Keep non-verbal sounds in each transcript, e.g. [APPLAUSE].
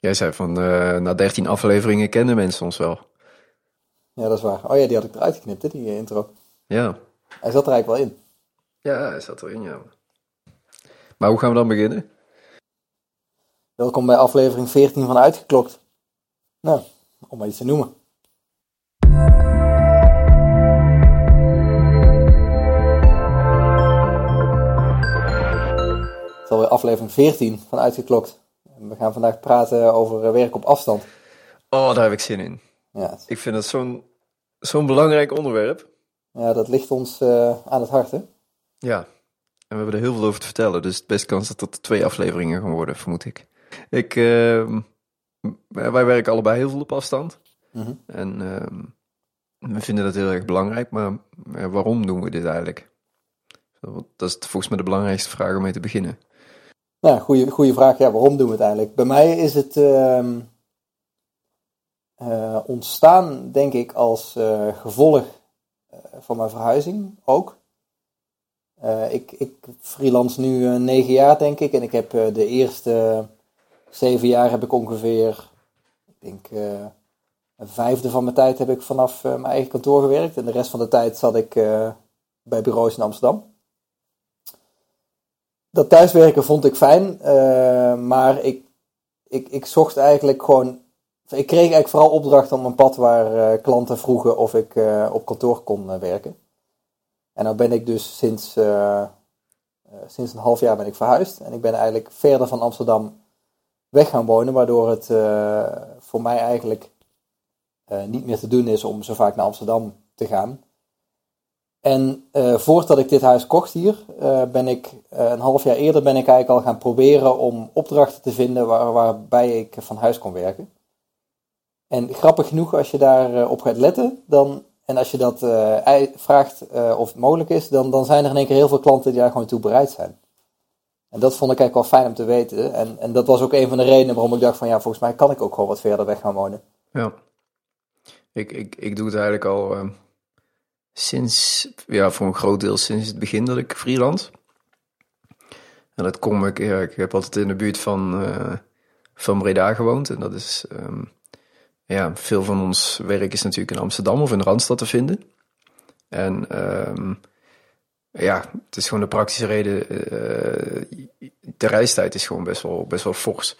Jij zei van, uh, na 13 afleveringen kennen mensen ons wel. Ja, dat is waar. Oh ja, die had ik eruit geknipt, hè, die eh, intro. Ja. Hij zat er eigenlijk wel in. Ja, hij zat erin, ja. Maar hoe gaan we dan beginnen? Welkom bij aflevering 14 van Uitgeklokt. Nou, om maar iets te noemen. Het is alweer aflevering 14 van Uitgeklokt. We gaan vandaag praten over eh, werk op afstand. Oh, daar heb ik zin in. Ja, Ik vind het zo'n zo'n belangrijk onderwerp. ja dat ligt ons eh, aan het hart, hè? Ja. En we hebben er heel veel over te vertellen, dus het best kans dat het twee afleveringen gaan worden, vermoed ik. Ik, ehm, wij werken allebei heel veel op afstand. Mhm. En ehm, we vinden dat heel erg belangrijk, maar waarom doen we dit eigenlijk? Dat is volgens mij de belangrijkste vraag om mee te beginnen. Nou, goede, goede vraag. Ja, waarom doen we het eigenlijk? Bij mij is het ehm, eh, ontstaan, denk ik, als eh, gevolg eh, van mijn verhuizing ook. Ik, ik freelance nu negen jaar, denk ik. En ik heb de eerste zeven jaar heb ik ongeveer, ik denk, een vijfde van mijn tijd heb ik vanaf mijn eigen kantoor gewerkt. En de rest van de tijd zat ik bij bureaus in Amsterdam. Dat thuiswerken vond ik fijn, eh, maar ik, ik, ik zocht eigenlijk gewoon. Ik kreeg eigenlijk vooral opdrachten op mijn pad waar eh, klanten vroegen of ik eh, op kantoor kon werken. En nou ben ik dus sinds, sinds een half jaar ben ik verhuisd. En ik ben eigenlijk verder van Amsterdam weg gaan wonen, waardoor het voor mij eigenlijk niet meer te doen is om zo vaak naar Amsterdam te gaan. En eh, voordat ik dit huis kocht hier, eh, ben ik eh, een half jaar eerder ben ik eigenlijk al gaan proberen om opdrachten te vinden waar, waarbij ik van huis kon werken. En grappig genoeg, als je daarop op gaat letten, dan, en als je dat vraagt of het mogelijk is, dan, dan zijn er in één keer heel veel klanten die daar gewoon toe bereid zijn. En dat vond ik eigenlijk wel fijn om te weten. En, en dat was ook een van de redenen waarom ik dacht van ja, volgens mij kan ik ook gewoon wat verder weg gaan wonen. Ja. Ik, ik, ik doe het eigenlijk al sinds, ja, voor een groot deel sinds het begin dat ik freelance. En dat kom ik, ja, ik heb altijd in de buurt van, eh, van Breda gewoond. En dat is, ehm, ja, veel van ons werk is natuurlijk in Amsterdam of in Randstad te vinden. En ehm, ja, het is gewoon de praktische reden. eh, de reistijd is gewoon best wel, best wel fors.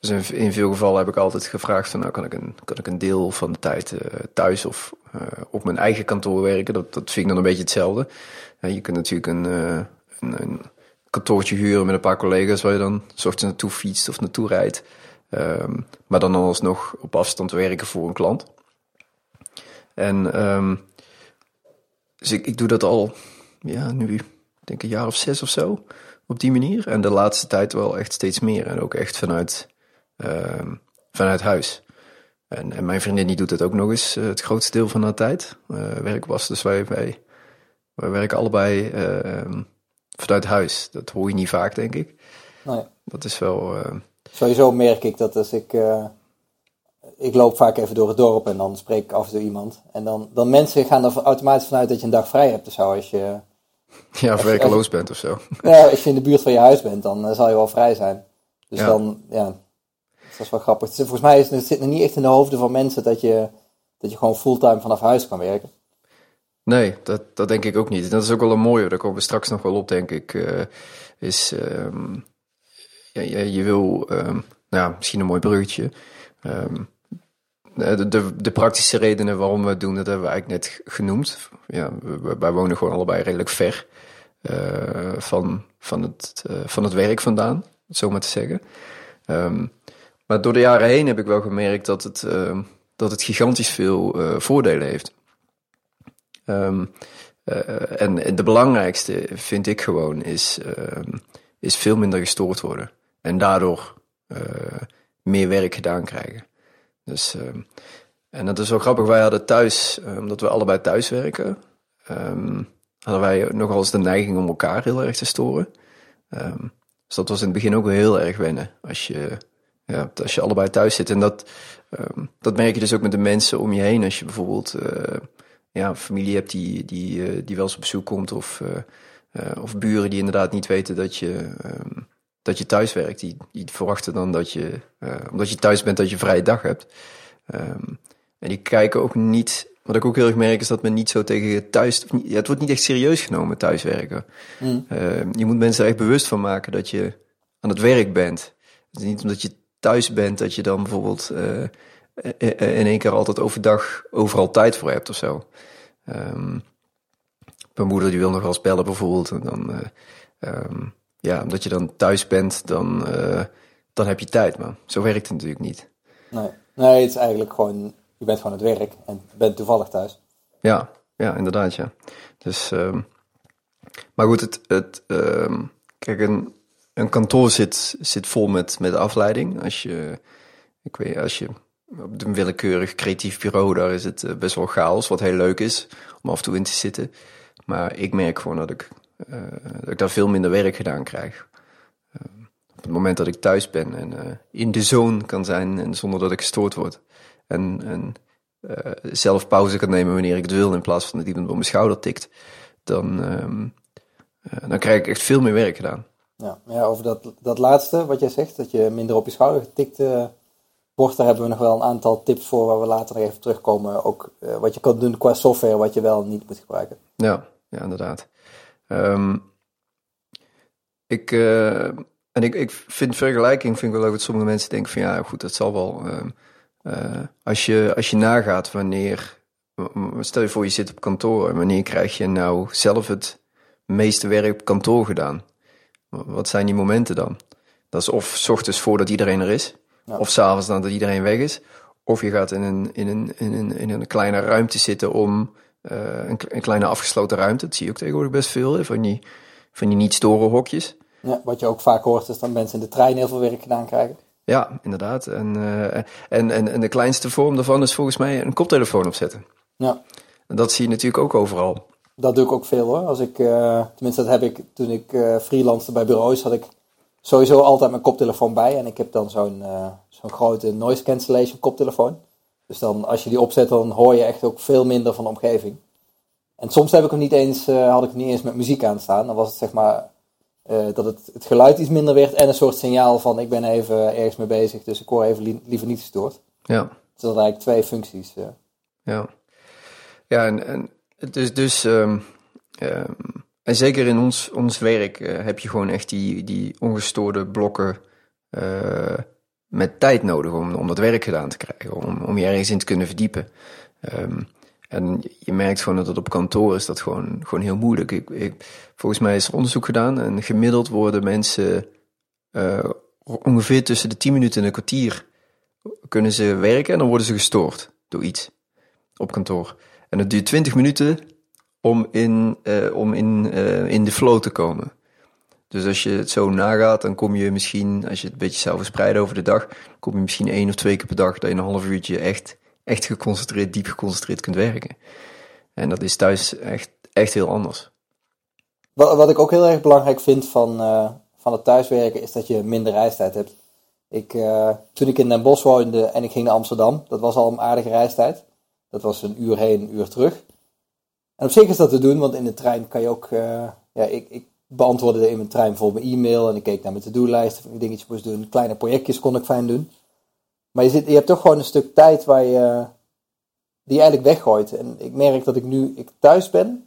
Dus in, veel gevallen heb ik altijd gevraagd van, nou kan ik een, kan ik een deel van de tijd eh, thuis of eh, op mijn eigen kantoor werken. Dat, dat vind ik dan een beetje hetzelfde. Ja, je kunt natuurlijk een, eh, een, kantoortje huren met een paar collega's waar je dan s ochtends naartoe fietst of naartoe rijdt. Ehm, maar dan alsnog op afstand werken voor een klant. En ehm, dus ik, ik doe dat al, ja, nu denk ik een jaar of zes of zo op die manier. En de laatste tijd wel echt steeds meer. En ook echt vanuit, vanuit huis. En, en mijn vriendin die doet het ook nog eens eh, het grootste deel van haar tijd. eh werk was. Dus wij, wij, wij werken allebei ehm, vanuit huis. Dat hoor je niet vaak, denk ik. Ja. Dat is wel. eh, Sowieso merk ik dat als ik. ik loop vaak even door het dorp en dan spreek ik af en toe iemand. En dan, dan mensen gaan er automatisch vanuit dat je een dag vrij hebt of zo. Als je, [LAUGHS] ja, of werkeloos bent of zo. ja, als je in de buurt van je huis bent, dan zal je wel vrij zijn. Dus Ja. dan, ja, dat is wel grappig. Volgens mij is het, zit nog niet echt in de hoofden van mensen dat je, dat je gewoon fulltime vanaf huis kan werken. Nee, dat, dat denk ik ook niet. Dat is ook wel een mooie, daar komen we straks nog wel op, denk ik. eh, is, ehm, ja, je, je wil, ehm, nou misschien een mooi bruggetje. Ehm, de, de, de praktische redenen waarom we het doen, dat hebben we eigenlijk net genoemd. Ja, we- wij wonen gewoon allebei redelijk ver eh, van, van, het, eh, van het werk vandaan, zo maar te zeggen. Maar door de jaren heen heb ik wel gemerkt dat het, ehm, dat het gigantisch veel eh, voordelen heeft. Ehm, eh, en, de belangrijkste vind ik gewoon is, ehm, is veel minder gestoord worden. En daardoor eh, meer werk gedaan krijgen. Dus, en dat is wel grappig. Wij hadden thuis, omdat we allebei thuis werken, hadden wij nogal eens de neiging om elkaar heel erg te storen. Dus dat was in het begin ook wel heel erg wennen. Als je, ja, als je allebei thuis zit. En dat, ehm, dat merk je dus ook met de mensen om je heen. Als je bijvoorbeeld eh, ja, familie hebt die, die, eh, die wel eens op bezoek komt. Of, eh, of buren die inderdaad niet weten dat je, ehm, dat je thuis werkt. Die, die verwachten dan dat je, omdat je thuis bent, dat je vrije dag hebt. Um, en die kijken ook niet. Wat ik ook heel erg merk is dat men niet zo tegen je thuis. Ja, het wordt niet echt serieus genomen thuiswerken. Mm. Je moet mensen er echt bewust van maken dat je aan het werk bent. Het is niet omdat je thuis bent dat je dan bijvoorbeeld uh, in één keer altijd overdag overal tijd voor hebt of zo. Um, mijn moeder die wil nog wel eens bellen bijvoorbeeld. En dan, uh, um, ja, omdat je dan thuis bent, dan, uh, dan heb je tijd. Maar zo werkt het natuurlijk niet. Nee. nee, het is eigenlijk gewoon, je bent gewoon het werk en bent toevallig thuis. Ja, ja inderdaad, ja. Dus, um, maar goed, het, het kijk, een, een kantoor zit, zit vol met, afleiding. Als je, ik weet, als je op een willekeurig creatief bureau, daar is het eh, best wel chaos, wat heel leuk is om af en toe in te zitten. Maar ik merk gewoon dat ik, uh, dat ik daar veel minder werk gedaan krijg. Uh, op het moment dat ik thuis ben en in de zone kan zijn en zonder dat ik gestoord word. En, zelf pauze kan nemen wanneer ik het wil in plaats van dat iemand op mijn schouder tikt. Dan, um, dan krijg ik echt veel meer werk gedaan. Ja, ja over dat, dat laatste wat jij zegt, dat je minder op je schouder getikt wordt, daar hebben we nog wel een aantal tips voor waar we later even terugkomen. Ook wat je kan doen qua software, wat je wel niet moet gebruiken. Ja, ja, inderdaad. Um, ik, uh, en ik, ik vind vergelijking vind ik wel leuk dat sommige mensen denken van ja, goed, dat zal wel. Uh, als, je, als je nagaat wanneer, stel je voor je zit op kantoor wanneer krijg je nou zelf het meeste werk op kantoor gedaan? Wat zijn die momenten dan? Dat is of s ochtends voordat iedereen er is, ja. of s'avonds dan dat iedereen weg is, of je gaat in een, in een, in een, in een kleine ruimte zitten om uh, een, een, kleine afgesloten ruimte. Dat zie je ook tegenwoordig best veel, hè, van, die, van die niet storen hokjes. Ja, wat je ook vaak hoort is dat mensen in de trein heel veel werk gedaan krijgen. Ja, inderdaad. En, uh, en, en, en de kleinste vorm daarvan is volgens mij een koptelefoon opzetten. Ja. En dat zie je natuurlijk ook overal. Dat doe ik ook veel hoor. Als ik, uh, tenminste dat heb ik toen ik uh, freelanced bij bureaus, had ik sowieso altijd mijn koptelefoon bij. En ik heb dan zo'n zo'n grote noise cancellation koptelefoon. Dus dan, als je die opzet, dan hoor je echt ook veel minder van de omgeving. En soms heb ik hem niet eens, had ik hem niet eens met muziek aan staan. Dan was het zeg maar dat het, het geluid iets minder werd en een soort signaal van ik ben even ergens mee bezig, dus ik hoor even li liever niet gestoord. Ja. Dus dat zijn eigenlijk twee functies. Ja. Ja, en, en dus, dus en zeker in ons, ons werk heb je gewoon echt die, die ongestoorde blokken met tijd nodig om, om dat werk gedaan te krijgen, om, om je ergens in te kunnen verdiepen. Um, en je merkt gewoon dat op kantoor is dat gewoon, gewoon heel moeilijk. Ik, ik, volgens mij is er onderzoek gedaan en gemiddeld worden mensen uh, ongeveer tussen de 10 minuten en een kwartier kunnen ze werken en dan worden ze gestoord door iets op kantoor. En het duurt 20 minuten om in, uh, om in, uh, in de flow te komen. Dus als je het zo nagaat, dan kom je misschien, als je het een beetje zou verspreiden over de dag, kom je misschien één of twee keer per dag dat je een half uurtje echt, echt geconcentreerd, diep geconcentreerd kunt werken. En dat is thuis echt, echt heel anders. Wat, wat ik ook heel erg belangrijk vind van, uh, van het thuiswerken, is dat je minder reistijd hebt. Ik, toen ik in Den Bosch woonde en ik ging naar Amsterdam, dat was al een aardige reistijd. Dat was een uur heen, een uur terug. En op zich is dat te doen, want in de trein kan je ook, uh, ja, ik, ik beantwoordde in mijn trein voor mijn e-mail en ik keek naar mijn to-do-lijst of ik dingetjes moest doen. Kleine projectjes kon ik fijn doen. Maar je, zit, je hebt toch gewoon een stuk tijd waar je, die je eigenlijk weggooit. En ik merk dat ik nu ik thuis ben,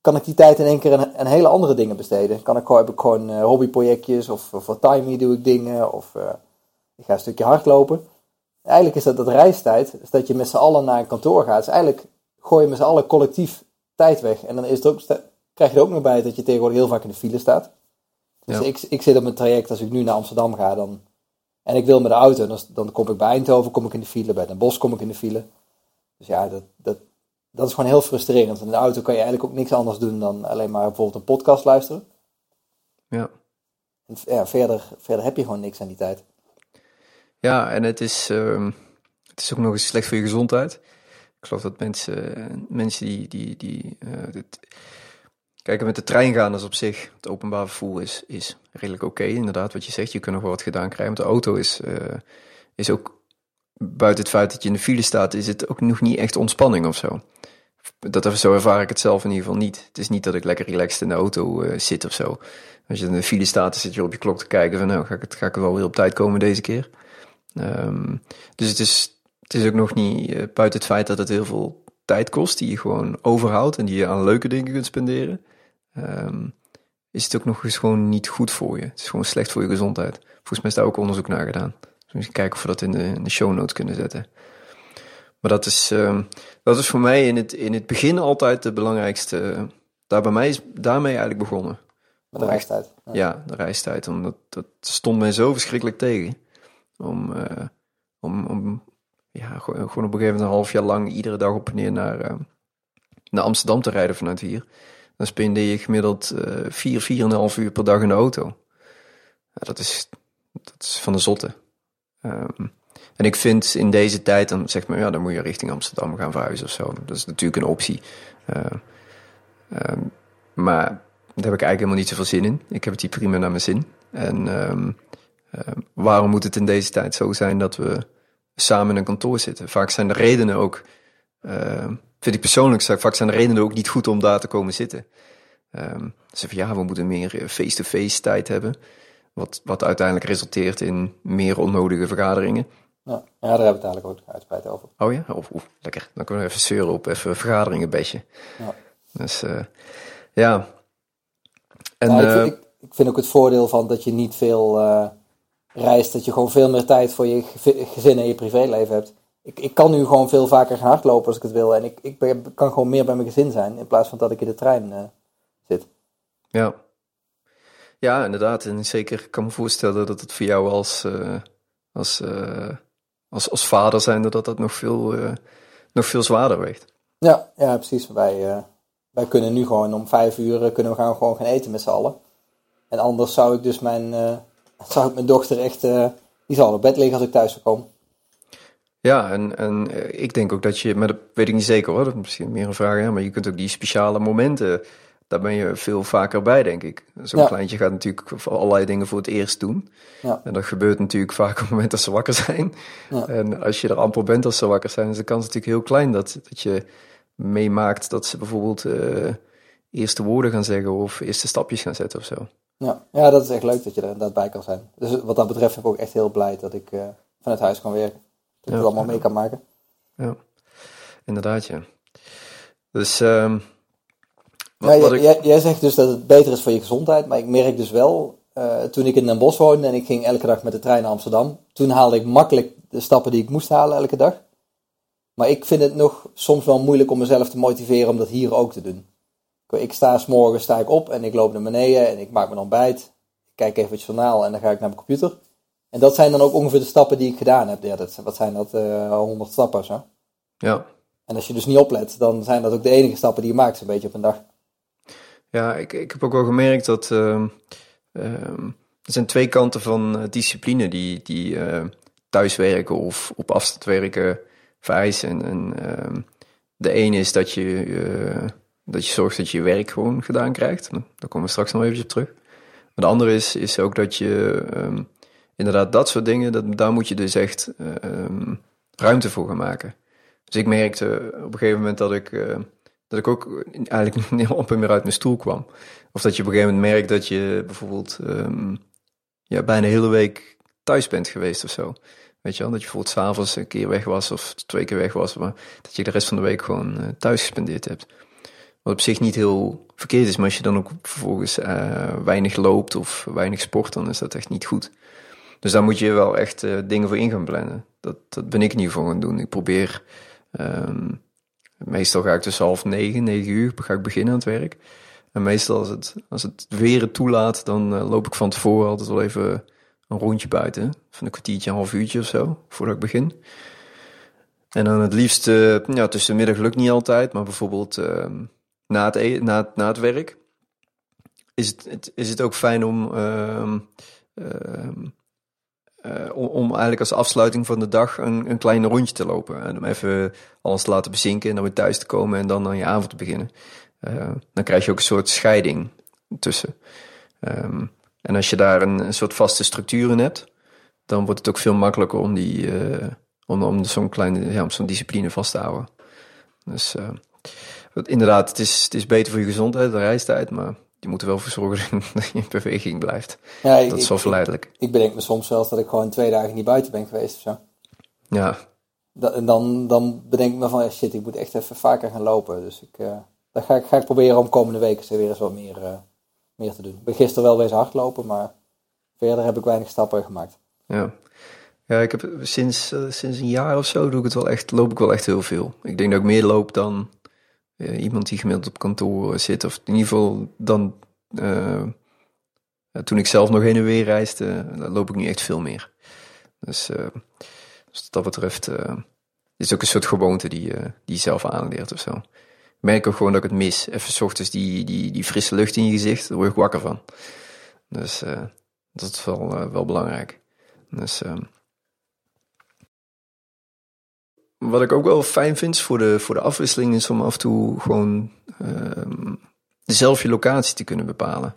kan ik die tijd in één keer aan, hele andere dingen besteden. Kan ik gewoon, heb ik gewoon uh, hobbyprojectjes of voor Timey doe ik dingen of uh, ik ga een stukje hardlopen. Eigenlijk is dat dat reistijd, is dat je met z'n allen naar een kantoor gaat. Dus eigenlijk gooi je met z'n allen collectief tijd weg. En dan is het ook krijg je er ook nog bij dat je tegenwoordig heel vaak in de file staat. Dus ik, ik zit op mijn traject, als ik nu naar Amsterdam ga, dan, en ik wil met de auto, dan, dan kom ik bij Eindhoven, kom ik in de file, bij Den Bosch kom ik in de file. Dus ja, dat, dat, dat is gewoon heel frustrerend. In de auto kan je eigenlijk ook niks anders doen dan alleen maar bijvoorbeeld een podcast luisteren. Ja. En ja, verder, verder heb je gewoon niks aan die tijd. Ja, en het is, uh, het is ook nog eens slecht voor je gezondheid. Ik geloof dat mensen, mensen die, die, die dit, Kijk, met de trein gaan is op zich, het openbaar vervoer is, is redelijk oké. Inderdaad, wat je zegt, je kunt nog wel wat gedaan krijgen. Met de auto is, uh, is ook, buiten het feit dat je in de file staat, is het ook nog niet echt ontspanning of zo. dat, zo ervaar ik het zelf in ieder geval niet. Het is niet dat ik lekker relaxed in de auto uh, zit of zo. Als je in de file staat, dan zit je op je klok te kijken van nou, ga ik, het, ga ik wel weer op tijd komen deze keer. Um, dus het is, het is ook nog niet, uh, buiten het feit dat het heel veel tijd kost, die je gewoon overhoudt en die je aan leuke dingen kunt spenderen, um, is het ook nog eens gewoon niet goed voor je. Het is gewoon slecht voor je gezondheid. Volgens mij is daar ook onderzoek naar gedaan. Dus we kijken of we dat in de, in de show notes kunnen zetten. Maar dat is, uh, dat is voor mij in het, in het begin altijd de belangrijkste. Daar bij mij is daarmee eigenlijk begonnen. De reistijd. Ja. ja, de reistijd. Omdat dat stond mij zo verschrikkelijk tegen. Om, uh, om, om ja, gewoon, op een gegeven moment een half jaar lang iedere dag op en neer naar, uh, naar Amsterdam te rijden vanuit hier. Dan spendeer je gemiddeld uh, vier, vier en een half uur per dag in de auto. Ja, dat, is, dat is van de zotte. Um, en ik vind in deze tijd, dan zegt men, ja, dan moet je richting Amsterdam gaan verhuizen of zo. Dat is natuurlijk een optie. Uh, um, maar daar heb ik eigenlijk helemaal niet zoveel zin in. Ik heb het hier prima naar mijn zin. En uh, waarom moet het in deze tijd zo zijn dat we samen in een kantoor zitten? Vaak zijn de redenen ook, uh, vind ik persoonlijk, vaak zijn de redenen ook niet goed om daar te komen zitten. Um, dus van ja, we moeten meer face-to-face -face tijd hebben. Wat, wat uiteindelijk resulteert in meer onnodige vergaderingen. Ja, ja, daar hebben we het eigenlijk ook uitgebreid over. Oh ja? Of, of, lekker. Dan kunnen we even zeuren op even vergaderingen bedje. Ja. Dus uh, ja. En, nou, ik, vind, ik, ik, vind ook het voordeel van dat je niet veel uh, reist. Dat je gewoon veel meer tijd voor je gezin en je privéleven hebt. Ik, ik kan nu gewoon veel vaker gaan hardlopen als ik het wil. En ik, ik ben, kan gewoon meer bij mijn gezin zijn. In plaats van dat ik in de trein uh, zit. Ja. Ja, inderdaad. En zeker, ik kan me voorstellen dat het voor jou als... als als, als vader zijnde dat dat nog veel, nog veel zwaarder weegt. Ja, ja precies. Wij, wij kunnen nu gewoon om vijf uur eh, kunnen we gaan, gewoon gaan eten met z'n allen. En anders zou ik dus mijn, uh, zou ik mijn dochter echt, die zal op bed liggen als ik thuis zou komen. Ja, en, en ik denk ook dat je, maar dat weet ik niet zeker hoor, dat is misschien meer een vraag, maar je kunt ook die speciale momenten daar ben je veel vaker bij, denk ik. Zo'n kleintje gaat natuurlijk allerlei dingen voor het eerst doen. Ja. En dat gebeurt natuurlijk vaak op het moment dat ze wakker zijn. Ja. En als je er amper bent als ze wakker zijn, is de kans natuurlijk heel klein dat, dat je meemaakt dat ze bijvoorbeeld uh, eerste woorden gaan zeggen of eerste stapjes gaan zetten of zo. Ja. ja, dat is echt leuk dat je er inderdaad bij kan zijn. Dus wat dat betreft ben ik ook echt heel blij dat ik uh, vanuit huis kan werken. Dat ik het allemaal mee kan maken. Ja, inderdaad ja. Dus... Um, wat, wat jij, jij, zegt dus dat het beter is voor je gezondheid, maar ik merk dus wel, uh, toen ik in Den Bosch woonde en ik ging elke dag met de trein naar Amsterdam, toen haalde ik makkelijk de stappen die ik moest halen elke dag. Maar ik vind het nog soms wel moeilijk om mezelf te motiveren om dat hier ook te doen. Ik sta s morgen sta ik op en ik loop naar beneden en ik maak mijn ontbijt. Ik kijk even het journaal en dan ga ik naar mijn computer. En dat zijn dan ook ongeveer de stappen die ik gedaan heb. Ja, dat, wat zijn dat? Uh, 100 stappen zo. Ja. En als je dus niet oplet, dan zijn dat ook de enige stappen die je maakt, zo'n beetje op een dag. Ja, ik, ik heb ook wel gemerkt dat uh, uh, er zijn twee kanten van uh, discipline die, die uh, thuiswerken of op afstand werken vereisen. En, en ehm, de ene is dat je, dat je zorgt dat je je werk gewoon gedaan krijgt. Daar komen we straks nog even op terug. Maar de andere is, is ook dat je um, inderdaad dat soort dingen, dat, daar moet je dus echt ruimte voor gaan maken. Dus ik merkte op een gegeven moment dat ik dat ik ook eigenlijk [LAUGHS] niet op en meer uit mijn stoel kwam. Of dat je op een gegeven moment merkt dat je bijvoorbeeld um, ja, bijna de hele week thuis bent geweest of zo. Weet je wel, dat je bijvoorbeeld s'avonds een keer weg was of twee keer weg was, maar dat je de rest van de week gewoon uh, thuis gespendeerd hebt. Wat op zich niet heel verkeerd is, maar als je dan ook vervolgens uh, weinig loopt of weinig sport, dan is dat echt niet goed. Dus daar moet je wel echt uh, dingen voor in gaan plannen. Dat, dat ben ik in ieder geval gaan doen. Ik probeer um, Meestal ga ik tussen half negen, negen uur ga ik beginnen aan het werk. En meestal als het, als het weer het toelaat, dan uh, loop ik van tevoren altijd wel even een rondje buiten. Van een kwartiertje, een half uurtje of zo, voordat ik begin. En dan het liefst, ja, tussen de middag lukt niet altijd, maar bijvoorbeeld uh, na, het, e na, na het werk is het, het, is het ook fijn om ehm, ehm, uh, om, om, eigenlijk als afsluiting van de dag een, een klein rondje te lopen. En om even alles te laten bezinken en dan weer thuis te komen en dan aan je avond te beginnen. Uh, dan krijg je ook een soort scheiding tussen. Um, en als je daar een, een, soort vaste structuur in hebt, dan wordt het ook veel makkelijker om, die, uh, om, om zo'n kleine ja, om zo'n discipline vast te houden. Dus inderdaad, het is, het is beter voor je gezondheid, de reistijd, maar je moet er wel voor zorgen [LAUGHS] dat je in beweging blijft. Ja, dat is wel verleidelijk. Ik, ik bedenk me soms zelfs dat ik gewoon twee dagen niet buiten ben geweest of zo. Ja. en dan, dan bedenk ik me van, shit, ik moet echt even vaker gaan lopen. Dus ik, uh, dat ga ik, ga ik proberen om komende weken weer eens wat meer, uh, meer te doen. Ik ben gisteren wel weer hardlopen, maar verder heb ik weinig stappen gemaakt. Ja. Ja, ik heb sinds, uh, sinds een jaar of zo doe ik het wel echt, loop ik wel echt heel veel. Ik denk dat ik meer loop dan uh, iemand die gemiddeld op kantoor zit. Of in ieder geval dan uh, toen ik zelf nog heen en weer reisde, loop ik nu echt veel meer. Dus, dus dat betreft is ook een soort gewoonte die, die je zelf aanleert of zo. Ik merk ook gewoon dat ik het mis. Even s ochtends die, die, die frisse lucht in je gezicht, daar word ik wakker van. Dus dat is wel, wel belangrijk. Dus... wat ik ook wel fijn vind voor de, voor de afwisseling is om af en toe gewoon uh, zelf je locatie te kunnen bepalen.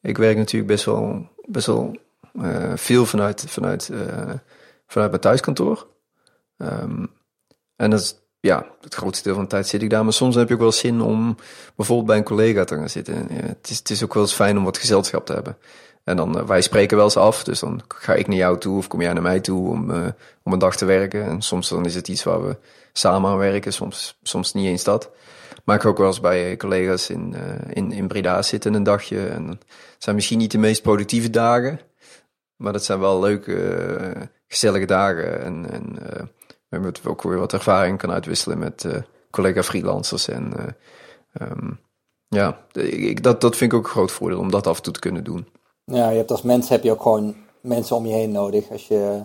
Ik werk natuurlijk best wel, best wel uh, veel vanuit, vanuit, uh, vanuit mijn thuiskantoor. Um, en dat ja, het grootste deel van de tijd zit ik daar. Maar soms heb je ook wel zin om bijvoorbeeld bij een collega te gaan zitten. Het, is, het is ook wel eens fijn om wat gezelschap te hebben. En dan, uh, wij spreken wel eens af, dus dan ga ik naar jou toe of kom jij naar mij toe om, uh, om een dag te werken. En soms dan is het iets waar we samen aan werken, soms, soms niet eens dat. Maar ik ga ook wel eens bij collega's in, uh, in, in Breda zitten een dagje. En zijn misschien niet de meest productieve dagen, maar dat zijn wel leuke, gezellige dagen. En, en we hebben ook weer wat ervaring kan uitwisselen met collega freelancers. En um, ja, ik, dat, dat vind ik ook een groot voordeel om dat af en toe te kunnen doen. Ja, je hebt als mens heb je ook gewoon mensen om je heen nodig. Als je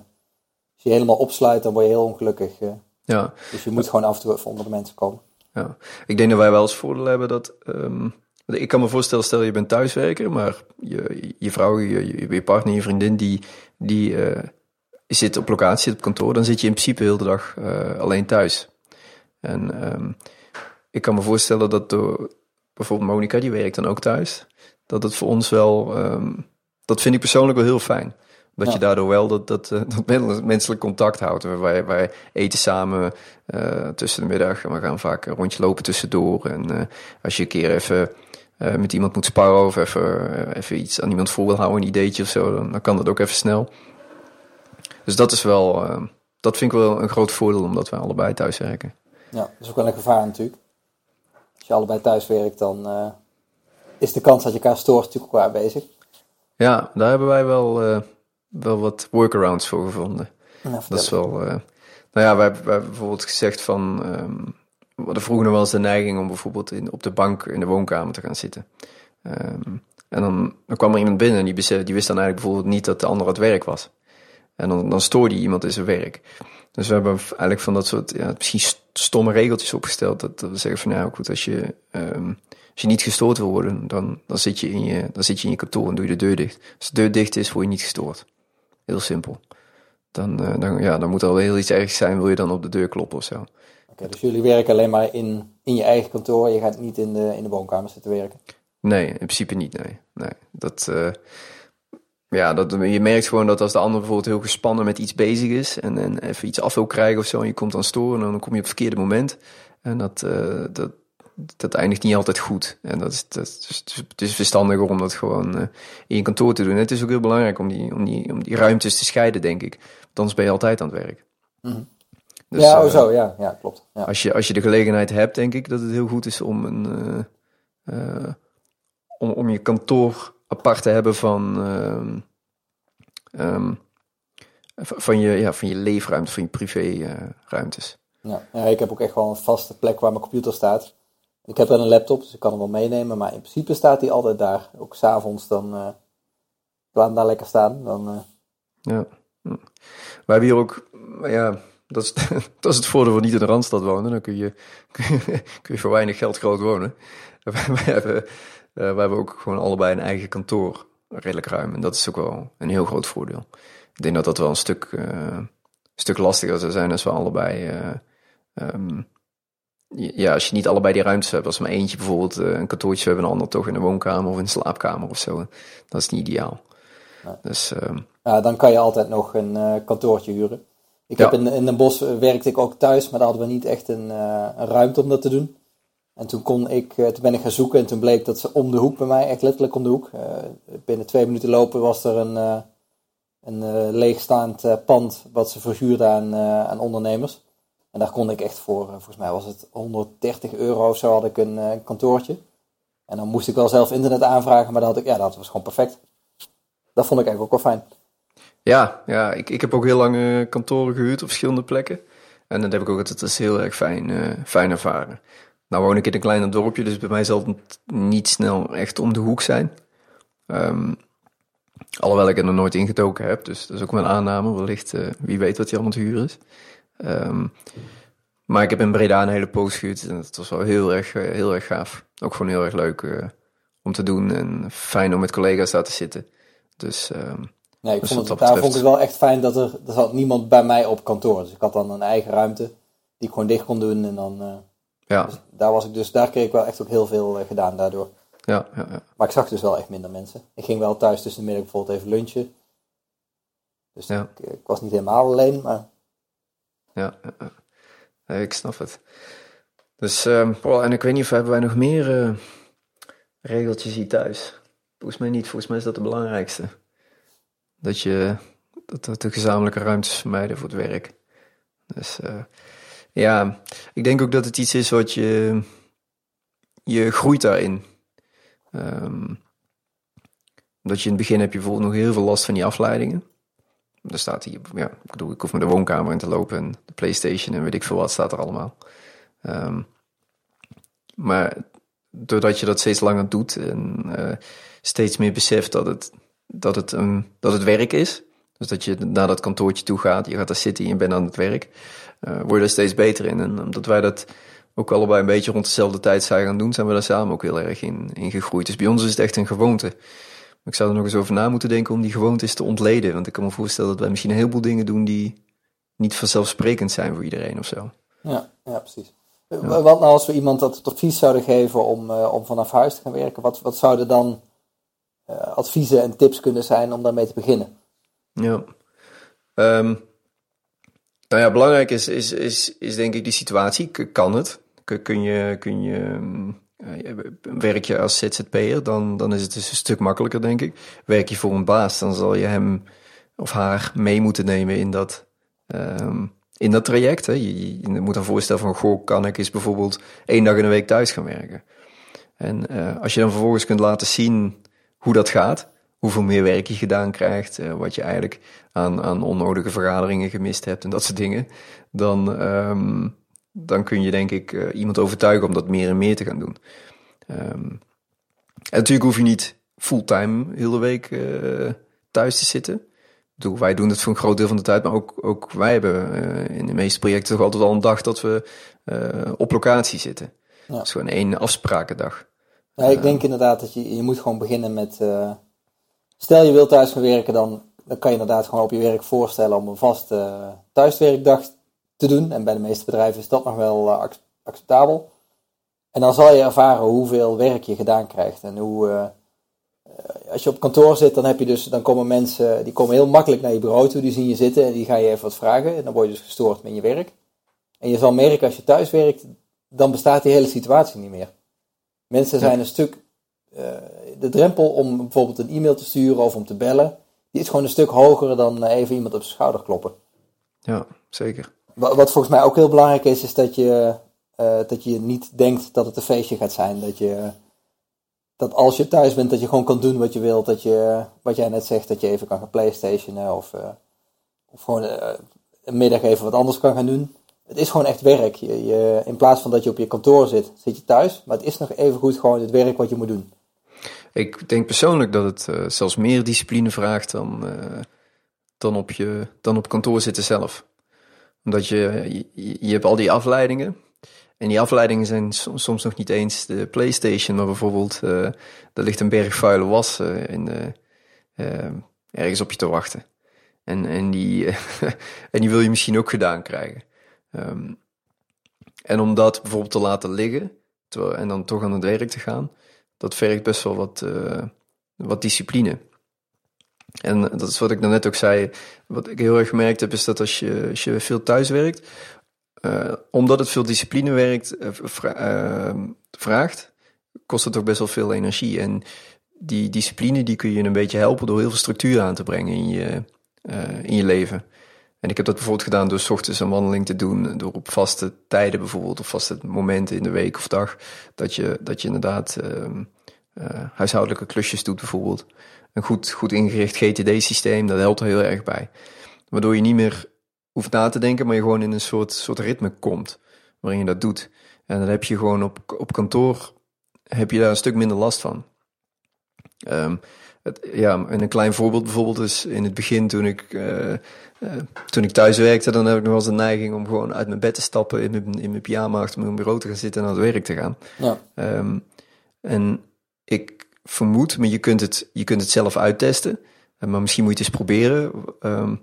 als je helemaal opsluit, dan word je heel ongelukkig. Eh. Ja. Dus je moet gewoon af en toe even onder de mensen komen. Ja, ik denk dat wij wel als voordeel hebben dat. Um, ik kan me voorstellen, stel je bent thuiswerker, maar je, je vrouw, je, je partner, je vriendin, die, die uh, zit op locatie, zit op kantoor, dan zit je in principe heel de dag uh, alleen thuis. En um, ik kan me voorstellen dat door, bijvoorbeeld Monica, die werkt dan ook thuis dat het voor ons wel, um, dat vind ik persoonlijk wel heel fijn. Dat je daardoor wel dat, dat, uh, [LAUGHS] dat menselijk contact houdt. Wij, wij eten samen uh, tussen de middag en we gaan vaak een rondje lopen tussendoor. En uh, als je een keer even met iemand moet sparren of even, even iets aan iemand voor wil houden, een ideetje of zo, dan, dan kan dat ook even snel. Dus dat is wel, ehm, dat vind ik wel een groot voordeel omdat wij allebei thuis werken. Ja, dat is ook wel een gevaar natuurlijk. Als je allebei thuis werkt, dan is de kans dat je elkaar stoort natuurlijk ook waar bezig. Ja, daar hebben wij wel, uh, wel wat workarounds voor gevonden. Nou, dat is wel. Uh, nou ja, wij, wij hebben bijvoorbeeld gezegd van. Um, we hadden vroeger nog wel eens de neiging om bijvoorbeeld in, op de bank in de woonkamer te gaan zitten. Um, en dan, dan kwam er iemand binnen en die, die wist dan eigenlijk bijvoorbeeld niet dat de ander aan het werk was. En dan, dan stoorde iemand in zijn werk. Dus we hebben eigenlijk van dat soort ja, misschien stomme regeltjes opgesteld. Dat, dat we zeggen van nou goed, als je um, als je niet gestoord wil worden, dan, dan, zit je in je, dan zit je in je kantoor en doe je de deur dicht. Als de deur dicht is, word je niet gestoord. Heel simpel. Dan, uh, dan, ja, dan moet er wel heel iets ergs zijn, wil je dan op de deur kloppen of zo. Oké, dus jullie werken alleen maar in, in je eigen kantoor, je gaat niet in de, in de woonkamer zitten werken? Nee, in principe niet, nee. nee. Dat, uh, ja, dat, je merkt gewoon dat als de ander bijvoorbeeld heel gespannen met iets bezig is en, en even iets af wil krijgen of zo en je komt dan storen, dan kom je op het verkeerde moment. En dat, uh, dat, dat eindigt niet altijd goed. En dat is, dat is, het is verstandiger om dat gewoon uh, in je kantoor te doen. En het is ook heel belangrijk om die, om, die, om die ruimtes te scheiden, denk ik. Want anders ben je altijd aan het werk. Mm dus, ja, uh, zo, ja, ja klopt. Ja. Als, je, als je de gelegenheid hebt, denk ik dat het heel goed is om, een, uh, om, om je kantoor apart te hebben van, um, van, je, ja, van je leefruimte, van je privéruimtes. ja, ja, ik heb ook echt wel een vaste plek waar mijn computer staat. Ik heb dan een laptop, dus ik kan hem wel meenemen. Maar in principe staat hij altijd daar. Ook s'avonds dan uh, daar lekker staan. Dan, uh... Ja. We hebben hier ook, ja, [LAUGHS] dat is, het voordeel van niet in de Randstad wonen. Dan kun je, [LAUGHS] kun je, voor weinig geld groot wonen. [LAUGHS] We hebben, uh, we hebben ook gewoon allebei een eigen kantoor. Redelijk ruim. En dat is ook wel een heel groot voordeel. Ik denk dat dat wel een stuk, stuk lastiger zou zijn als we allebei... Um, ja, als je niet allebei die ruimtes hebt, als maar eentje bijvoorbeeld uh, een kantoortje hebben en een ander toch in de woonkamer of in de slaapkamer of zo, dat is niet ideaal. Ja. Dus, uh, ja, dan kan je altijd nog een uh, kantoortje huren. Ik ja. heb in, in Den Bosch werkte ik ook thuis, maar daar hadden we niet echt een, een ruimte om dat te doen. En toen, kon ik, toen ben ik gaan zoeken en toen bleek dat ze om de hoek bij mij, echt letterlijk om de hoek, binnen twee minuten lopen was er een, een leegstaand pand wat ze verhuurden aan, aan ondernemers. En daar kon ik echt voor, volgens mij was het 130 euro of zo had ik een kantoortje. En dan moest ik wel zelf internet aanvragen, maar dat, had ik, ja, dat was gewoon perfect. Dat vond ik eigenlijk ook wel fijn. Ja, ja ik, ik heb ook heel lang uh, kantoren gehuurd op verschillende plekken. En dat heb ik ook altijd als heel erg fijn, fijn ervaren. Nou woon ik in een kleiner dorpje, dus bij mij zal het niet snel echt om de hoek zijn. Um, alhoewel ik er nog nooit ingetoken heb, dus dat is ook mijn aanname. Wellicht, wie weet wat hier allemaal te huur is. Um, maar ik heb in Breda een hele poos gehuurd en het was wel heel erg, heel erg gaaf. Ook gewoon heel erg leuk om te doen en fijn om met collega's daar te zitten. Dus... Um, Nee, ik dus vond het, daar vond ik wel echt fijn dat er, er zat niemand bij mij op kantoor. Dus ik had dan een eigen ruimte die ik gewoon dicht kon doen. En dan, uh, ja. Dus daar was ik dus, daar kreeg ik wel echt ook heel veel gedaan daardoor. Ja, ja, ja. Maar ik zag dus wel echt minder mensen. Ik ging wel thuis tussen de middag bijvoorbeeld even lunchen. Dus ja. ik, ik, was niet helemaal alleen, maar... Ja, ik snap het. Dus, uh, en ik weet niet of hebben wij nog meer uh, regeltjes hier thuis. Volgens mij niet, volgens mij is dat de belangrijkste. Dat je dat, de gezamenlijke ruimtes vermijden voor het werk. Dus uh, ja, ik denk ook dat het iets is wat je. Je groeit daarin. Um, omdat je in het begin heb je bijvoorbeeld nog heel veel last van die afleidingen. Er staat hier, ja, ik bedoel, ik hoef met de woonkamer in te lopen en de PlayStation en weet ik veel wat staat er allemaal. Um, maar doordat je dat steeds langer doet en uh, steeds meer beseft dat het dat het, um, dat het werk is. Dus dat je naar dat kantoortje toe gaat, je gaat daar zitten en je bent aan het werk. Uh, word je er steeds beter in. En omdat wij dat ook allebei een beetje rond dezelfde tijd zijn gaan doen, zijn we daar samen ook heel erg in, in gegroeid. Dus bij ons is het echt een gewoonte. Ik zou er nog eens over na moeten denken om die gewoontes te ontleden. Want ik kan me voorstellen dat wij misschien een heleboel dingen doen die niet vanzelfsprekend zijn voor iedereen of zo. Ja, ja precies. Ja. Wat nou als we iemand dat advies zouden geven om, uh, om vanaf huis te gaan werken? Wat, wat zouden dan uh, adviezen en tips kunnen zijn om daarmee te beginnen? Ja. Um, nou ja, belangrijk is, is, is, is denk ik die situatie. Kan het? Kun je, kun je uh, werk je als ZZP'er, dan, dan is het dus een stuk makkelijker, denk ik. Werk je voor een baas, dan zal je hem of haar mee moeten nemen in dat, um, in dat traject. Hè. Je, moet dan voorstellen van, goh, kan ik eens bijvoorbeeld één dag in de week thuis gaan werken? En uh, als je dan vervolgens kunt laten zien hoe dat gaat. Hoeveel meer werk je gedaan krijgt. Uh, wat je eigenlijk aan, aan onnodige vergaderingen gemist hebt en dat soort dingen. Dan, um, dan kun je denk ik uh, iemand overtuigen om dat meer en meer te gaan doen. Um, en natuurlijk hoef je niet fulltime heel de week uh, thuis te zitten. Bedoel, wij doen het voor een groot deel van de tijd, maar ook, ook wij hebben in de meeste projecten toch altijd al een dag dat we op locatie zitten. Ja. Dus gewoon één afsprakendag. Ja, ik denk inderdaad dat je, je moet gewoon beginnen met... Stel je wilt thuis gaan werken, dan, dan kan je inderdaad gewoon op je werk voorstellen om een vaste thuiswerkdag te doen. En bij de meeste bedrijven is dat nog wel uh, acceptabel. En dan zal je ervaren hoeveel werk je gedaan krijgt. En hoe, als je op kantoor zit, dan, heb je dus, dan komen mensen die komen heel makkelijk naar je bureau toe. Die zien je zitten en die gaan je even wat vragen. En dan word je dus gestoord met je werk. En je zal merken als je thuis werkt, dan bestaat die hele situatie niet meer. Mensen zijn een stuk. Uh, de drempel om bijvoorbeeld een e-mail te sturen of om te bellen, die is gewoon een stuk hoger dan eh, even iemand op zijn schouder kloppen. Ja, zeker. Wat, volgens mij ook heel belangrijk is, is dat je, uh, dat je niet denkt dat het een feestje gaat zijn. Dat je. Dat als je thuis bent, dat je gewoon kan doen wat je wilt. Dat je, wat jij net zegt, dat je even kan gaan playstationen. Of, of gewoon een middag even wat anders kan gaan doen het is gewoon echt werk. Je, je, in plaats van dat je op je kantoor zit, zit je thuis. Maar het is nog even goed gewoon het werk wat je moet doen. Ik denk persoonlijk dat het zelfs meer discipline vraagt dan, dan, op je, dan op kantoor zitten zelf. Omdat je, je, hebt al die afleidingen. En die afleidingen zijn soms nog niet eens de PlayStation, maar bijvoorbeeld uh, er ligt een berg vuile was in de, ergens op je te wachten. En, en, die, [LAUGHS] en die wil je misschien ook gedaan krijgen. Um, en om dat bijvoorbeeld te laten liggen terwijl, en dan toch aan het werk te gaan, dat vergt best wel wat, uh, wat discipline. En dat is wat ik net ook zei. Wat ik heel erg gemerkt heb, is dat als je, als je veel thuis werkt, uh, omdat het veel discipline werkt, uh, vra vraagt, kost het ook best wel veel energie. En die discipline die kun je een beetje helpen door heel veel structuur aan te brengen in je, in je leven. En ik heb dat bijvoorbeeld gedaan door s ochtends een wandeling te doen, door op vaste tijden bijvoorbeeld, of vaste momenten in de week of dag, dat je, dat je inderdaad huishoudelijke klusjes doet bijvoorbeeld een goed, goed ingericht GTD-systeem, dat helpt er heel erg bij. Waardoor je niet meer hoeft na te denken, maar je gewoon in een soort, soort ritme komt waarin je dat doet. En dan heb je gewoon op, op kantoor heb je daar een stuk minder last van. Um, het, ja, en een klein voorbeeld bijvoorbeeld is in het begin toen ik, uh, uh, toen ik thuis werkte, dan heb ik nog wel eens de neiging om gewoon uit mijn bed te stappen, in mijn, in mijn pyjama achter mijn bureau te gaan zitten en naar het werk te gaan. Ja. Um, en ik vermoed, maar je kunt het, je kunt het zelf uittesten. Eh, maar misschien moet je het eens proberen. Um,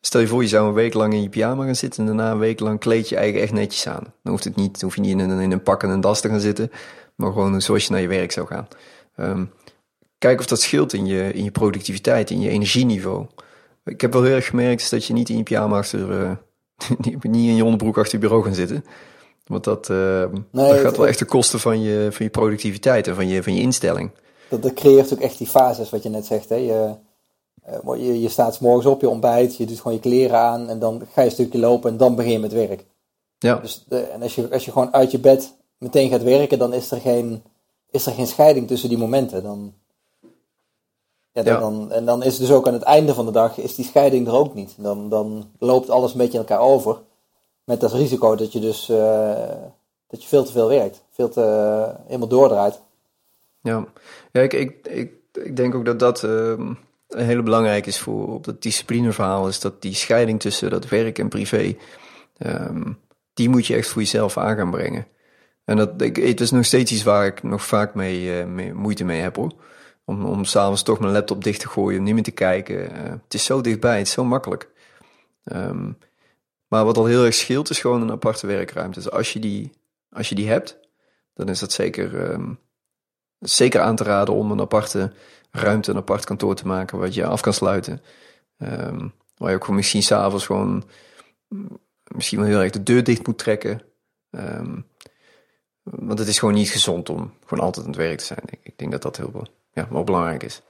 stel je voor, je zou een week lang in je pyjama gaan zitten en daarna een week lang kleed je eigen echt netjes aan. Dan hoeft het niet, dan hoef je niet in een, in een pak en een das te gaan zitten, maar gewoon zoals je naar je werk zou gaan. Um, kijk of dat scheelt in je, in je productiviteit, in je energieniveau. Ik heb wel heel erg gemerkt dat je niet in je pyjama achter, [LAUGHS] uh, niet in je onderbroek achter je bureau gaan zitten. Want dat, uh, dat gaat wel echt de kosten van je, van je productiviteit en van je, van je instelling dat, dat creëert ook echt die fases wat je net zegt. Hè? Je, uh, je, je staat s morgens op, je ontbijt, je doet gewoon je kleren aan en dan ga je een stukje lopen en dan begin je met werk. Ja. Dus de, en als je, als je gewoon uit je bed meteen gaat werken, dan is er geen, is er geen scheiding tussen die momenten. Dan, ja, dan, Dan, en dan is dus ook aan het einde van de dag is die scheiding er ook niet. Dan, dan loopt alles een beetje in elkaar over. Met als risico dat je dus uh, dat je veel te veel werkt. Veel te uh, helemaal doordraait. Ja, ja ik, ik, ik, denk ook dat dat uh, een hele belangrijk is voor op dat disciplineverhaal. Is dat die scheiding tussen dat werk en privé, um, die moet je echt voor jezelf aan gaan brengen. En dat, ik, het is nog steeds iets waar ik nog vaak mee, uh, mee moeite mee heb hoor. Om, om s'avonds toch mijn laptop dicht te gooien, om niet meer te kijken. Uh, het is zo dichtbij, het is zo makkelijk. Um, maar wat al heel erg scheelt, is gewoon een aparte werkruimte. Dus als je die, als je die hebt, dan is dat zeker zeker aan te raden om een aparte ruimte, een apart kantoor te maken wat je af kan sluiten. Um, waar je ook misschien s'avonds gewoon mm, misschien wel heel erg de deur dicht moet trekken. Um, want het is gewoon niet gezond om gewoon altijd aan het werk te zijn. Ik, denk dat dat heel ja, wel belangrijk is.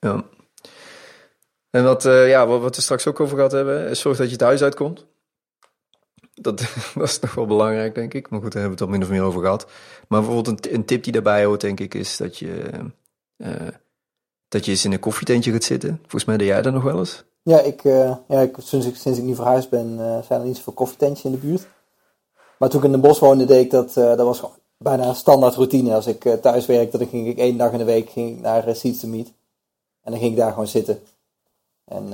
Ja. En wat, uh, ja, wat we straks ook over gehad hebben, zorg dat je het huis uitkomt. [LAUGHS] Dat, is nog wel belangrijk, denk ik. Maar goed, daar hebben we het al min of meer over gehad. Maar bijvoorbeeld een, een tip die daarbij hoort, denk ik, is dat je, uh, dat je eens in een koffietentje gaat zitten. Volgens mij deed jij dat nog wel eens. Ja, ik, uh, ja ik, sinds, ik, sinds ik nu verhuisd ben, uh, zijn er niet zoveel koffietentjes in de buurt. Maar toen ik in de bos woonde, deed ik dat, dat was gewoon bijna een standaard routine. Als ik thuis werkte, dan ging ik één dag in de week ging ik naar Seeds to Meet. En dan ging ik daar gewoon zitten. En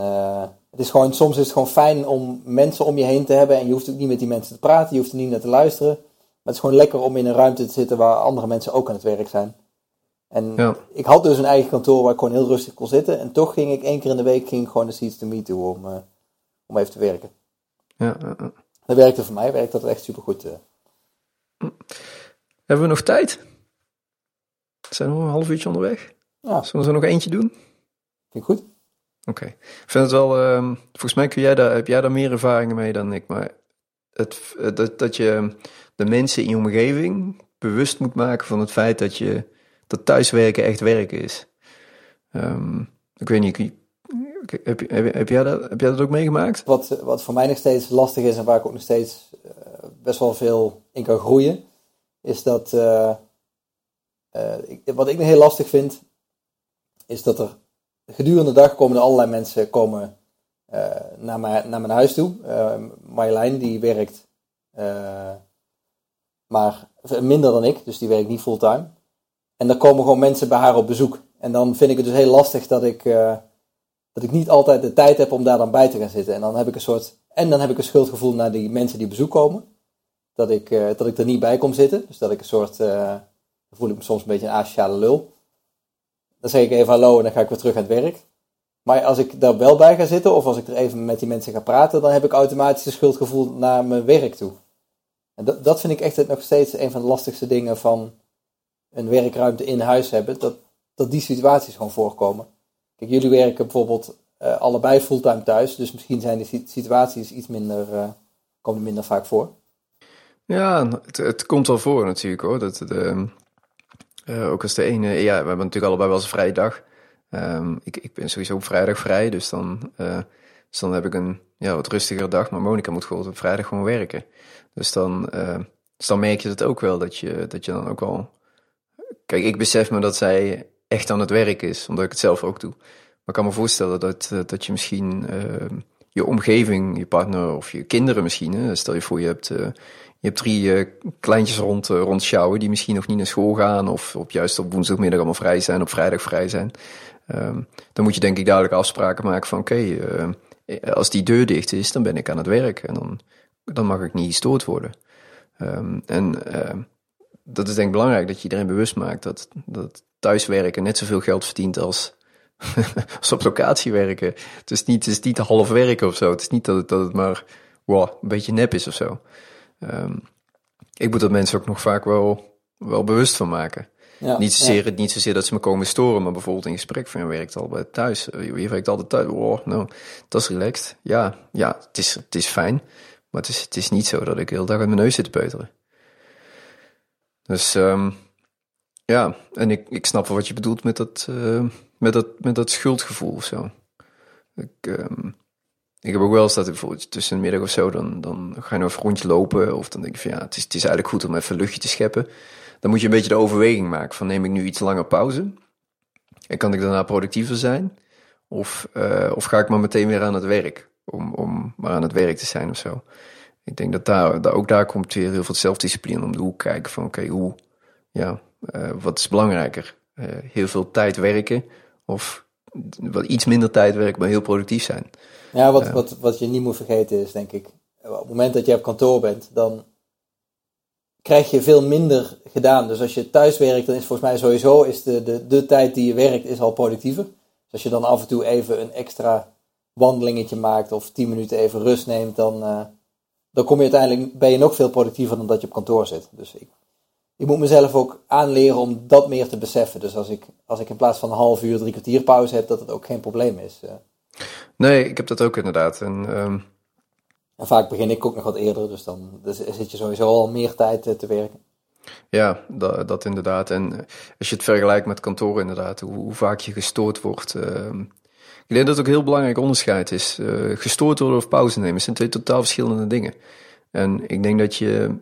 het is gewoon, soms is het gewoon fijn om mensen om je heen te hebben. En je hoeft ook niet met die mensen te praten, je hoeft er niet naar te luisteren. Maar het is gewoon lekker om in een ruimte te zitten waar andere mensen ook aan het werk zijn. En ja. ik had dus een eigen kantoor waar ik gewoon heel rustig kon zitten. En toch ging ik één keer in de week ging gewoon de Seeds to Me toe om, uh, om even te werken. Ja, uh, Dat werkte voor mij, werkte dat echt super goed. Uh. Hebben we nog tijd? Zijn we nog een half uurtje onderweg? Ja. Zullen we er nog eentje doen? Vind ik goed. Oké. Ik vind het wel, um, volgens mij kun jij daar, heb jij daar meer ervaringen mee dan ik. Maar het, dat, dat je de mensen in je omgeving bewust moet maken van het feit dat je dat thuiswerken echt werken is. Um, ik weet niet, heb, heb, heb, jij dat, heb jij dat ook meegemaakt? Wat, wat voor mij nog steeds lastig is en waar ik ook nog steeds uh, best wel veel in kan groeien, is dat. Uh, ik, wat ik nog heel lastig vind, is dat er gedurende de dag komen er allerlei mensen komen, uh, naar, mijn, naar mijn huis toe. Uh, Marjolein die werkt uh, maar minder dan ik, dus die werkt niet fulltime. En dan komen gewoon mensen bij haar op bezoek. En dan vind ik het dus heel lastig dat ik, dat ik niet altijd de tijd heb om daar dan bij te gaan zitten. En dan heb ik een soort. En dan heb ik een schuldgevoel naar die mensen die bezoek komen. Dat ik, dat ik er niet bij kom zitten. Dus dat ik een soort. dan voel ik me soms een beetje een asociale lul. Dan zeg ik even hallo en dan ga ik weer terug aan het werk. Maar als ik daar wel bij ga zitten of als ik er even met die mensen ga praten, dan heb ik automatisch een schuldgevoel naar mijn werk toe. En dat, dat vind ik echt nog steeds een van de lastigste dingen van een werkruimte in huis hebben. Dat, dat die situaties gewoon voorkomen. Kijk, jullie werken bijvoorbeeld allebei fulltime thuis. Dus misschien zijn die situaties iets minder, komen minder vaak voor. Ja, het, het, komt wel voor natuurlijk hoor. Dat de, ook als de ene, ja, we hebben natuurlijk allebei wel eens een vrije dag. Ehm, ik, ik ben sowieso op vrijdag vrij, dus dan, dus dan heb ik een ja, wat rustigere dag. Maar Monika moet gewoon op vrijdag gewoon werken. Dus dan, dus dan merk je het ook wel, dat je, dat je dan ook wel... Kijk, ik besef me dat zij echt aan het werk is, omdat ik het zelf ook doe. Maar ik kan me voorstellen dat, eh, dat je misschien uh, je omgeving, je partner of je kinderen misschien... Stel je voor, je hebt, je hebt drie uh, kleintjes rond, rond sjouwen die misschien nog niet naar school gaan... of op, juist op woensdagmiddag allemaal vrij zijn, op vrijdag vrij zijn. Um, dan moet je denk ik duidelijk afspraken maken van... oké, okay, als die deur dicht is, dan ben ik aan het werk en dan, dan mag ik niet gestoord worden. Um, en uh, dat is denk ik belangrijk, dat je iedereen bewust maakt dat, dat thuiswerken net zoveel geld verdient als, [LAUGHS] als op locatie werken. Het is, niet, het is niet half werken of zo. Het is niet dat het, dat het maar wow, een beetje nep is of zo. Um, ik moet dat mensen ook nog vaak wel, wel bewust van maken. Ja, niet, zozeer, ja. niet zozeer dat ze me komen storen, maar bijvoorbeeld in gesprek van je werkt al bij thuis. Je werkt altijd thuis. Wow, nou, dat is relaxed. Ja, ja het, is, het is fijn. Maar het is, het is niet zo dat ik de hele dag uit mijn neus zit te peuteren. Dus um, ja, en ik, ik snap wel wat je bedoelt met dat, uh, met dat, met dat schuldgevoel of zo. Ik, um, ik heb ook wel eens dat bijvoorbeeld tussen de middag of zo, dan, dan ga je nog een rondje lopen. Of dan denk ik van ja, het is, het is eigenlijk goed om even luchtje te scheppen. Dan moet je een beetje de overweging maken van neem ik nu iets langer pauze? En kan ik daarna productiever zijn? Of, uh, of ga ik maar meteen weer aan het werk? om, om maar aan het werk te zijn of zo. Ik denk dat daar, daar ook daar komt weer heel veel zelfdiscipline om de hoek kijken van oké, hoe, ja, uh, wat is belangrijker? Uh, heel veel tijd werken of wat iets minder tijd werken, maar heel productief zijn. Ja, wat, wat, wat je niet moet vergeten is, denk ik, op het moment dat je op kantoor bent, dan krijg je veel minder gedaan. Dus als je thuis werkt, dan is volgens mij sowieso is de, de, de tijd die je werkt is al productiever. Dus als je dan af en toe even een extra wandelingetje maakt of 10 minuten even rust neemt, dan, uh, dan kom je uiteindelijk, ben je nog veel productiever dan dat je op kantoor zit. Dus ik, ik moet mezelf ook aanleren om dat meer te beseffen. Dus als ik, als ik in plaats van een half uur, drie kwartier pauze heb, dat het ook geen probleem is. Uh. Nee, ik heb dat ook inderdaad. En, um... en vaak begin ik ook nog wat eerder, dus dan dus zit je sowieso al meer tijd uh, te werken. Ja, dat, dat, inderdaad. En als je het vergelijkt met kantoor inderdaad, hoe, hoe vaak je gestoord wordt. Uh, ik denk dat het ook heel belangrijk onderscheid is. Uh, gestoord worden of pauze nemen zijn twee totaal verschillende dingen. En ik denk dat je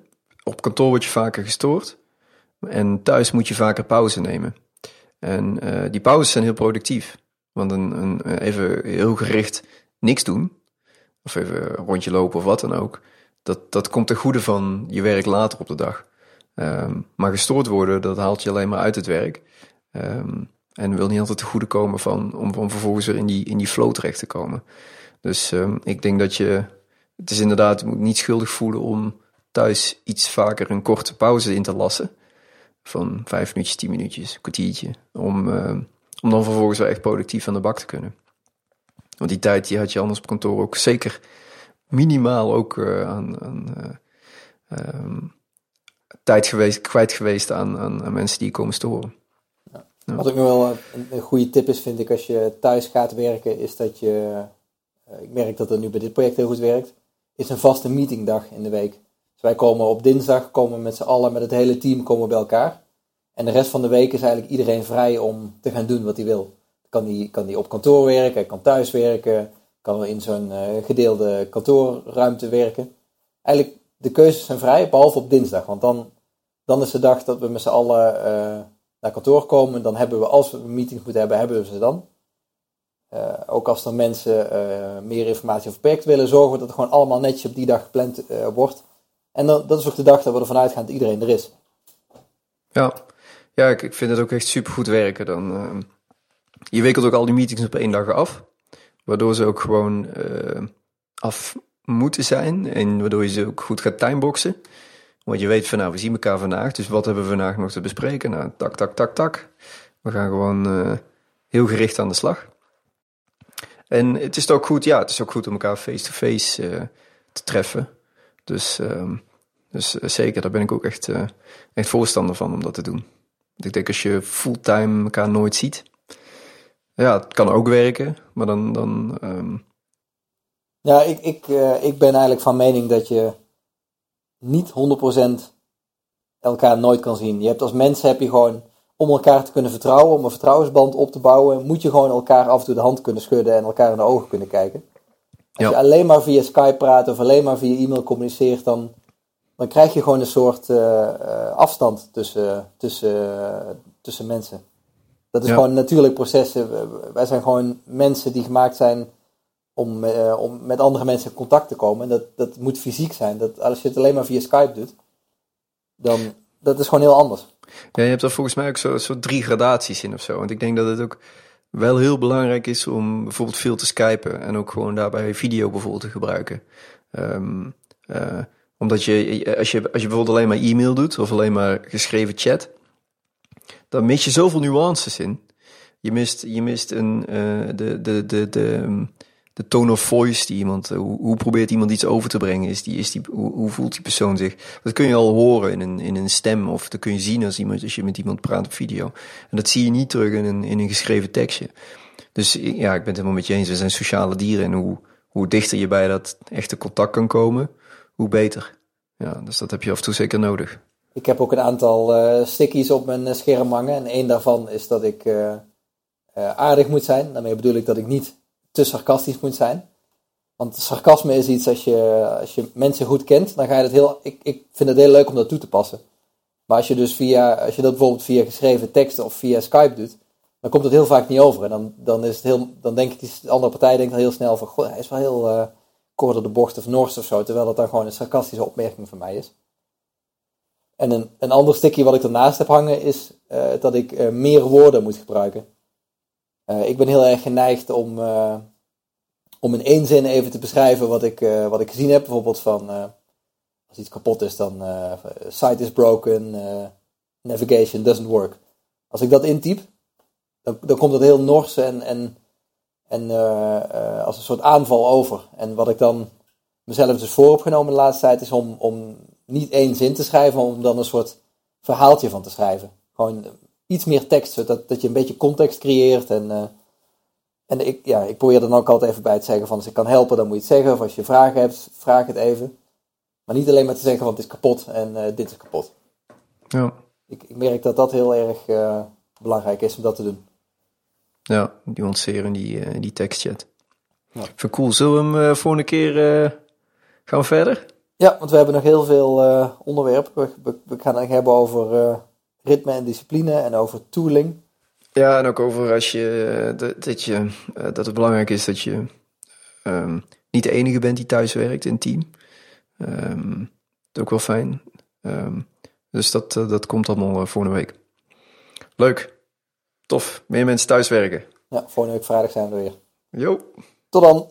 op kantoor word je vaker gestoord. En thuis moet je vaker pauze nemen. En uh, die pauzes zijn heel productief. Want een, een, even heel gericht niks doen, of even een rondje lopen of wat dan ook, dat, dat komt ten goede van je werk later op de dag. Um, maar gestoord worden, dat haalt je alleen maar uit het werk. Um, en wil niet altijd te goede komen van, om, om vervolgens weer in die, in die flow terecht te komen. Dus um, ik denk dat je, het is inderdaad, je moet niet schuldig voelen om thuis iets vaker een korte pauze in te lassen. Van vijf minuutjes, tien minuutjes, een kwartiertje. Om, om dan vervolgens wel echt productief aan de bak te kunnen. Want die tijd die had je anders op kantoor ook zeker minimaal ook uh, aan, uh, um, tijd geweest, kwijt geweest aan, aan, mensen die komen storen. Wat ook nog wel een, goede tip is, vind ik, als je thuis gaat werken, is dat je, uh, ik merk dat het nu bij dit project heel goed werkt, is een vaste meetingdag in de week. Dus wij komen op dinsdag, komen met z'n allen, met het hele team, komen bij elkaar. En de rest van de week is eigenlijk iedereen vrij om te gaan doen wat hij wil. Kan die, kan die op kantoor werken, hij kan thuis werken, kan in zo'n uh, gedeelde kantoorruimte werken. Eigenlijk, de keuzes zijn vrij, behalve op dinsdag. Want dan, dan is de dag dat we met z'n allen uh, naar kantoor komen, dan hebben we, als we een meeting moeten hebben, hebben we ze dan. Uh, ook als er mensen meer informatie over project willen, zorgen we dat het gewoon allemaal netjes op die dag gepland wordt. En dan, dat is ook de dag dat we ervan uitgaan dat iedereen er is. Ja, ja ik, vind het ook echt super goed werken. Dan, je wikkelt ook al die meetings op één dag af, waardoor ze ook gewoon af moeten zijn en waardoor je ze ook goed gaat timeboxen. Want je weet van nou, we zien elkaar vandaag, dus wat hebben we vandaag nog te bespreken? Nou, tak, tak, tak, tak. We gaan gewoon uh, heel gericht aan de slag. En het is ook goed, ja, het is ook goed om elkaar face-to-face -face, te treffen. Dus, uh, dus eh, zeker, daar ben ik ook echt, echt voorstander van om dat te doen. Ik denk als je fulltime elkaar nooit ziet, ja, het kan ook werken, maar dan... dan ehm, Ja, ik, ik, eh, ik ben eigenlijk van mening dat je niet 100% elkaar nooit kan zien. Je hebt als mens heb je gewoon, om elkaar te kunnen vertrouwen, om een vertrouwensband op te bouwen, moet je gewoon elkaar af en toe de hand kunnen schudden en elkaar in de ogen kunnen kijken. Als Ja. je alleen maar via Skype praat of alleen maar via e-mail communiceert, dan, dan krijg je gewoon een soort eh, eh, afstand tussen, tussen, tussen mensen. Dat is Ja. gewoon een natuurlijk proces. Eh, Wij zijn gewoon mensen die gemaakt zijn om, eh, om met andere mensen in contact te komen. En dat, dat moet fysiek zijn. Dat, als je het alleen maar via Skype doet, dan dat is gewoon heel anders. Ja, je hebt er volgens mij ook zo, zo drie gradaties in of zo. Want ik denk dat het ook wel heel belangrijk is om bijvoorbeeld veel te skypen. En ook gewoon daarbij video bijvoorbeeld te gebruiken. Ehm, eh, omdat je, als je, als je bijvoorbeeld alleen maar e-mail doet of alleen maar geschreven chat, dan mis je zoveel nuances in. Je mist, je mist een, eh, de, de, de, de, de tone of voice die iemand, eh, hoe, hoe probeert iemand iets over te brengen? Is die, is die, hoe, hoe voelt die persoon zich? Dat kun je al horen in een, in een stem of dat kun je zien als, iemand, als je met iemand praat op video. En dat zie je niet terug in een, in een geschreven tekstje. Dus ja, ik ben het helemaal met je eens. We zijn sociale dieren en hoe, hoe dichter je bij dat echte contact kan komen, hoe beter. Ja, dus dat heb je af en toe zeker nodig. Ik heb ook een aantal eh, stickies op mijn eh, scherm hangen. En één daarvan is dat ik eh, eh, aardig moet zijn. Daarmee bedoel ik dat ik niet te sarcastisch moet zijn. Want sarcasme is iets, als je, als je mensen goed kent, dan ga je dat heel... Ik, ik vind het heel leuk om dat toe te passen. Maar als je dus via, als je dat bijvoorbeeld via geschreven teksten of via Skype doet, dan komt het heel vaak niet over. En dan, dan, is het heel, dan denkt die de andere partij denkt dan heel snel van, goh, hij is wel heel kort door de bocht of Noors of zo. Terwijl het dan gewoon een sarcastische opmerking van mij is. En een, een ander stukje wat ik ernaast heb hangen is eh, dat ik eh, meer woorden moet gebruiken. Eh, ik ben heel erg geneigd om, om in één zin even te beschrijven wat ik, wat ik gezien heb. Bijvoorbeeld van als iets kapot is, dan site is broken, navigation doesn't work. Als ik dat intyp, dan, dan komt het heel nors en, en, en eh, eh, als een soort aanval over. En wat ik dan mezelf dus voor heb genomen de laatste tijd is om, om niet één zin te schrijven, maar om dan een soort verhaaltje van te schrijven. Gewoon iets meer tekst, zodat dat je een beetje context creëert. En, eh, en ik, ja, ik probeer er dan ook altijd even bij te zeggen van als ik kan helpen, dan moet je het zeggen. Of als je vragen hebt, vraag het even. Maar niet alleen maar te zeggen van het is kapot en dit is kapot. Ja, Ik, ik merk dat dat heel erg belangrijk is om dat te doen. Ja nuanceren die, eh, die tekstchat. Ja. Vind cool. Zullen we hem eh, volgende keer eh, gaan we verder? Ja, want we hebben nog heel veel onderwerpen. We, we, we gaan het hebben over ritme en discipline en over tooling. Ja, en ook over als je, dat, dat, je, dat het belangrijk is dat je ehm, niet de enige bent die thuis werkt in team. Ehm, dat is ook wel fijn. Ehm, dus dat, dat komt allemaal volgende week. Leuk. Tof. Meer mensen thuis werken. Ja, volgende week vrijdag zijn we er weer. Jo. Tot dan!